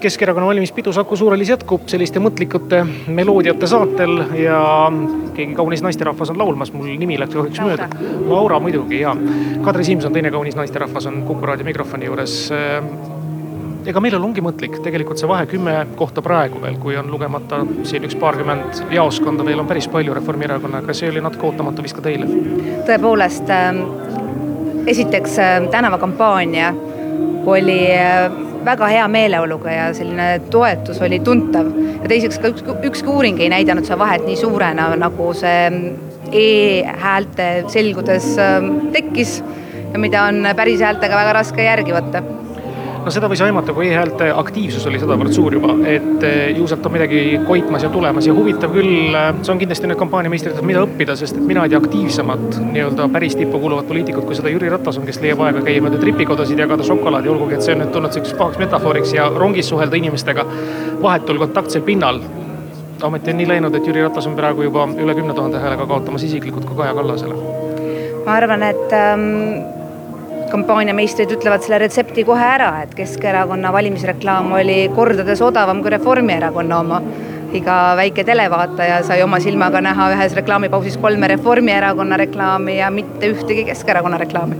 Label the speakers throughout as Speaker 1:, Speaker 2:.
Speaker 1: Keskerakonna valimispidu Saku Suurhallis jätkub selliste mõtlikute meloodiate saatel ja keegi kaunis naisterahvas on laulmas, mul nimi läks kahjuks mööda. Laura muidugi ja Kadri Simson, teine kaunis naisterahvas on Kuku raadio mikrofoni juures. Ega meil ongi mõtlik, tegelikult see vahe kümme kohta praegu veel, kui on lugemata siin üks paarkümmend jaoskonda, veel on päris palju Reformierakonnaga, see oli natuke ootamatu vist ka teile?
Speaker 2: tõepoolest, ähm, esiteks ähm, tänavakampaania oli äh, väga hea meeleoluga ja selline toetus oli tuntav. ja teiseks ka üks, ükski uuring ei näidanud seda vahet nii suurena, nagu see ähm, e-häälte selgudes tekkis ja mida on päris häältega väga raske järgi võtta
Speaker 1: no seda võis aimata, kui e-häälte aktiivsus oli sedavõrd suur juba, et eh, ju sealt on midagi koitmas ja tulemas ja huvitav küll, eh, see on kindlasti nüüd kampaaniameistritelt, mida õppida, sest et mina ei tea aktiivsemat nii-öelda päris tippu kuuluvat poliitikut, kui seda Jüri Ratas on, kes leiab aega käia mööda tripikodasid, jagada šokolaadi, olgugi et see on nüüd tulnud selliseks pahaks metafooriks ja rongis suhelda inimestega vahetul kontaktsel pinnal ometi on nii läinud, et Jüri Ratas on praegu juba üle kümne tuhande häälega kaotamas isiklikult ka Kaja Kallasele.
Speaker 2: ma arvan, et ähm kampaaniameistrid ütlevad selle retsepti kohe ära, et Keskerakonna valimisreklaam oli kordades odavam kui Reformierakonna oma. iga väike televaataja sai oma silmaga näha ühes reklaamipausis kolme Reformierakonna reklaami ja mitte ühtegi Keskerakonna reklaami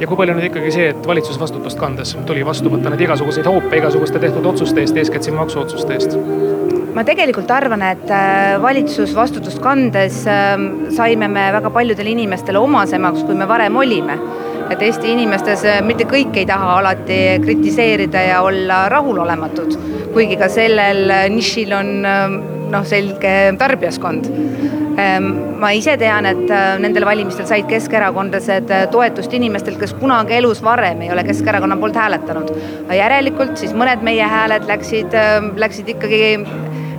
Speaker 1: ja kui palju nüüd ikkagi see, et valitsusvastutust kandes tuli vastu võtta neid igasuguseid hoope igasuguste tehtud otsuste eest, eeskätt siin maksuotsuste eest?
Speaker 2: ma tegelikult arvan, et äh, valitsusvastutust kandes ähm, saime me väga paljudele inimestele omasemaks, kui me varem olime et Eesti inimestes äh, mitte kõik ei taha alati kritiseerida ja olla rahulolematud, kuigi ka sellel äh, nišil on ähm, noh, selge tarbijaskond. Ähm, ma ise tean, et nendel valimistel said keskerakondlased toetust inimestelt, kes kunagi elus varem ei ole Keskerakonna poolt hääletanud. järelikult siis mõned meie hääled läksid, läksid ikkagi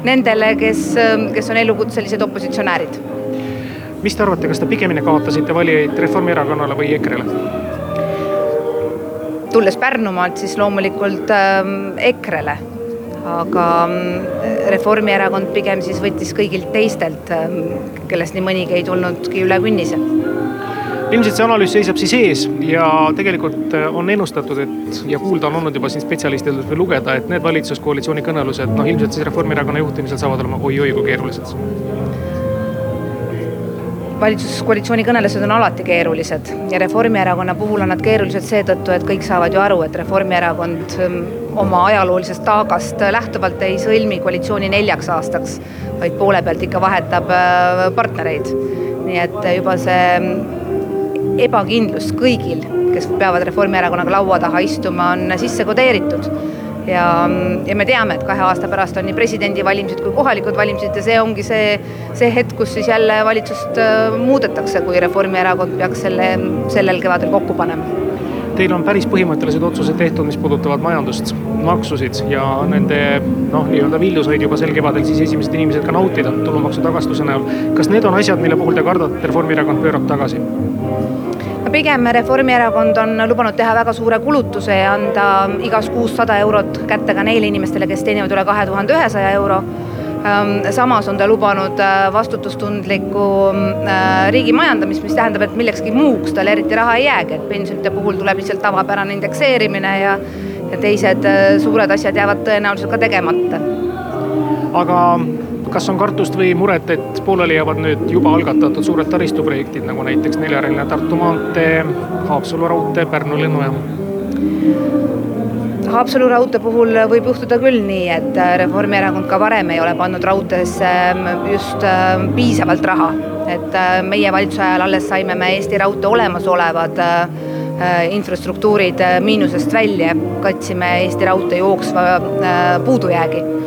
Speaker 2: nendele, kes, kes on elukutselised opositsionäärid
Speaker 1: mis te arvate, kas te pigemini kaotasite valijaid Reformierakonnale või EKRE-le?
Speaker 2: Tulles Pärnumaalt, siis loomulikult ähm, EKRE-le, aga ähm, Reformierakond pigem siis võttis kõigilt teistelt, ähm, kellest nii mõnigi ei tulnudki üle künnise.
Speaker 1: Ilmselt see analüüs seisab siis ees ja tegelikult äh, on ennustatud, et ja kuulda on olnud juba siin spetsialistidelt või lugeda, et need valitsuskoalitsiooni kõnelused, noh ilmselt siis Reformierakonna juhtimisel saavad olema oi-oi kui keerulised
Speaker 2: valitsuskoalitsiooni kõnelused on alati keerulised ja Reformierakonna puhul on nad keerulised seetõttu, et kõik saavad ju aru, et Reformierakond ähm, oma ajaloolisest taagast lähtuvalt ei sõlmi koalitsiooni neljaks aastaks, vaid poole pealt ikka vahetab äh, partnereid. nii et juba see ähm, ebakindlus kõigil, kes peavad Reformierakonnaga laua taha istuma, on sisse kodeeritud ja, ja me teame, et kahe aasta pärast on nii presidendivalimised kui kohalikud valimised ja see ongi see, see hetk, kus siis jälle valitsust äh, muudetakse, kui Reformierakond peaks selle, sellel kevadel kokku panema.
Speaker 1: Teil on päris põhimõttelised otsused tehtud, mis puudutavad majandust, maksusid ja nende noh, nii-öelda vilju said juba sel kevadel siis esimesed inimesed ka nautida tulumaksu tagastuse näol. kas need on asjad, mille puhul te kardate, et Reformierakond pöörab tagasi?
Speaker 2: Pigem Reformierakond on lubanud teha väga suure kulutuse ja anda igas kuus sada eurot kätte ka neile inimestele, kes teenivad üle kahe tuhande ühesaja euro. Ähm, samas on ta lubanud äh, vastutustundlikku äh, riigi majandamist, mis tähendab, et millekski muuks tal eriti raha ei jäägi, et pensionite puhul tuleb lihtsalt tavapärane indekseerimine ja ja teised äh, suured asjad jäävad tõenäoliselt ka tegemata.
Speaker 1: aga kas on kartust või muret, et pooleli jäävad nüüd juba algatatud suured taristuprojektid, nagu näiteks neljarealine Tartu maantee, Haapsalu raudtee, Pärnu lennujaam?
Speaker 2: Haapsalu raudtee puhul võib juhtuda küll nii, et Reformierakond ka varem ei ole pannud raudteesse ähm, just ähm, piisavalt raha. et äh, meie valitsuse ajal alles saime me Eesti Raudtee olemasolevad äh, äh, infrastruktuurid miinusest välja, katsime Eesti Raudtee jooksva puudujäägi Äh,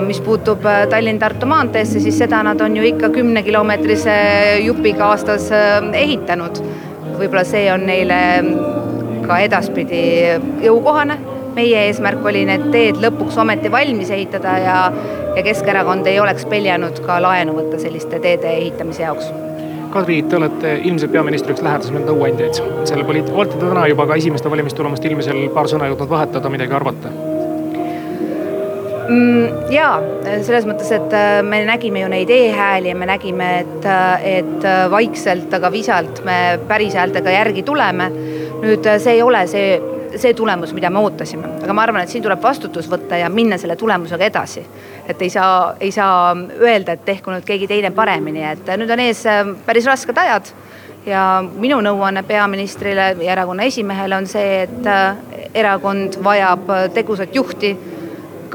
Speaker 2: mis puutub äh, Tallinn-Tartu maanteesse, siis seda nad on ju ikka kümnekilomeetrise jupiga aastas äh, ehitanud. võib-olla see on neile ka edaspidi jõukohane. meie eesmärk oli need teed lõpuks ometi valmis ehitada ja, ja Keskerakond ei oleks peljanud ka laenu võtta selliste teede ehitamise jaoks
Speaker 1: Kadri, te olete ilmselt peaministriks lähedasemaid nõuandjaid selle poliitika, olete te täna juba ka esimeste valimistulemust ilmselt paar sõna jõudnud vahetada, midagi arvata?
Speaker 2: Mm,? jaa, selles mõttes, et äh, me nägime ju neid e-hääli ja me nägime, et, äh, et äh, vaikselt, aga visalt me päris häältega järgi tuleme. nüüd see ei ole see see tulemus, mida me ootasime. aga ma arvan, et siin tuleb vastutus võtta ja minna selle tulemusega edasi. et ei saa, ei saa öelda, et tehku nüüd keegi teine paremini, et nüüd on ees päris rasked ajad ja minu nõuanne peaministrile ja erakonna esimehele on see, et erakond vajab tegusat juhti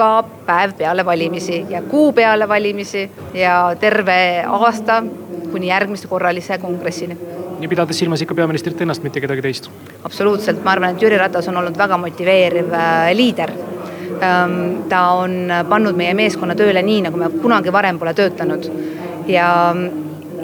Speaker 2: ka päev peale valimisi ja kuu peale valimisi ja terve aasta kuni järgmise korralise kongressini.
Speaker 1: nii pidades silmas ikka peaministrit ennast, mitte kedagi teist?
Speaker 2: absoluutselt, ma arvan, et Jüri Ratas on olnud väga motiveeriv äh, liider. Ähm, ta on pannud meie meeskonna tööle nii, nagu me kunagi varem pole töötanud ja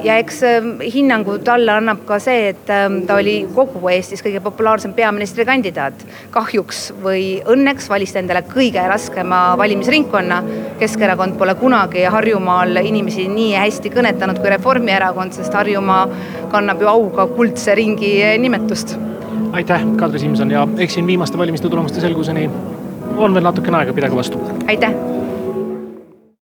Speaker 2: ja eks ähm, hinnangu talle annab ka see, et ähm, ta oli kogu Eestis kõige populaarsem peaministrikandidaat. kahjuks või õnneks valis ta endale kõige raskema valimisringkonna. Keskerakond pole kunagi Harjumaal inimesi nii hästi kõnetanud kui Reformierakond, sest Harjumaa kannab ju auga kuldse ringi nimetust.
Speaker 1: aitäh, Kadri Simson ja eks siin viimaste valimiste tulemuste selguseni on veel natukene aega, pidage vastu.
Speaker 2: aitäh